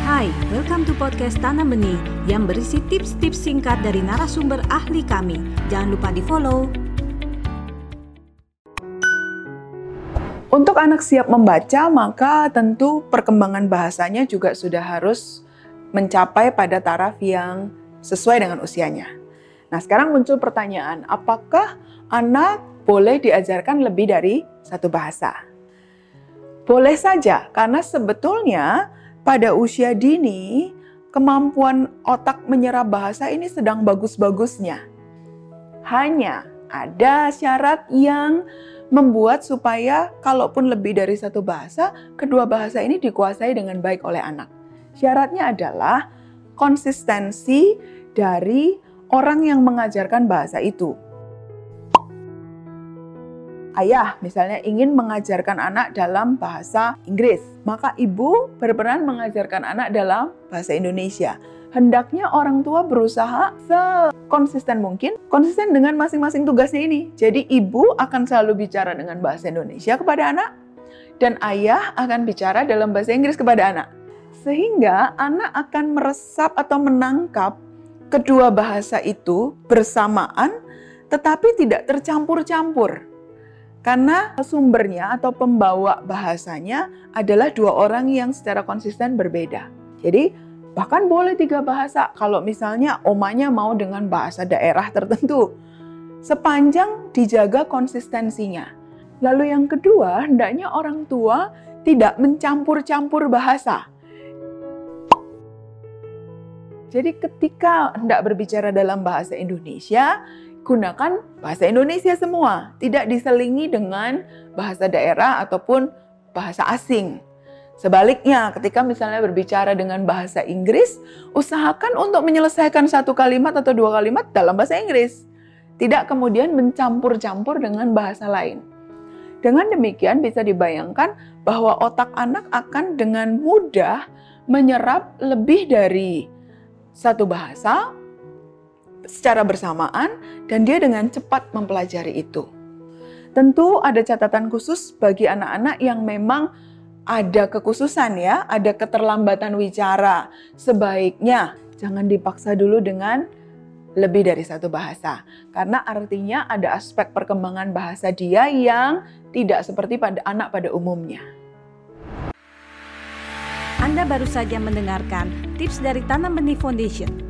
Hai, welcome to podcast Tanam Benih yang berisi tips-tips singkat dari narasumber ahli kami. Jangan lupa di-follow. Untuk anak siap membaca, maka tentu perkembangan bahasanya juga sudah harus mencapai pada taraf yang sesuai dengan usianya. Nah, sekarang muncul pertanyaan, apakah anak boleh diajarkan lebih dari satu bahasa? Boleh saja, karena sebetulnya pada usia dini, kemampuan otak menyerap bahasa ini sedang bagus-bagusnya. Hanya ada syarat yang membuat supaya kalaupun lebih dari satu bahasa, kedua bahasa ini dikuasai dengan baik oleh anak. Syaratnya adalah konsistensi dari orang yang mengajarkan bahasa itu ayah misalnya ingin mengajarkan anak dalam bahasa Inggris, maka ibu berperan mengajarkan anak dalam bahasa Indonesia. Hendaknya orang tua berusaha sekonsisten mungkin, konsisten dengan masing-masing tugasnya ini. Jadi ibu akan selalu bicara dengan bahasa Indonesia kepada anak, dan ayah akan bicara dalam bahasa Inggris kepada anak. Sehingga anak akan meresap atau menangkap kedua bahasa itu bersamaan, tetapi tidak tercampur-campur. Karena sumbernya atau pembawa bahasanya adalah dua orang yang secara konsisten berbeda. Jadi bahkan boleh tiga bahasa kalau misalnya omanya mau dengan bahasa daerah tertentu. Sepanjang dijaga konsistensinya. Lalu yang kedua, hendaknya orang tua tidak mencampur-campur bahasa. Jadi ketika hendak berbicara dalam bahasa Indonesia, gunakan bahasa Indonesia semua, tidak diselingi dengan bahasa daerah ataupun bahasa asing. Sebaliknya, ketika misalnya berbicara dengan bahasa Inggris, usahakan untuk menyelesaikan satu kalimat atau dua kalimat dalam bahasa Inggris. Tidak kemudian mencampur-campur dengan bahasa lain. Dengan demikian bisa dibayangkan bahwa otak anak akan dengan mudah menyerap lebih dari satu bahasa secara bersamaan dan dia dengan cepat mempelajari itu. Tentu ada catatan khusus bagi anak-anak yang memang ada kekhususan ya, ada keterlambatan wicara. Sebaiknya jangan dipaksa dulu dengan lebih dari satu bahasa. Karena artinya ada aspek perkembangan bahasa dia yang tidak seperti pada anak pada umumnya. Anda baru saja mendengarkan tips dari Tanam Benih Foundation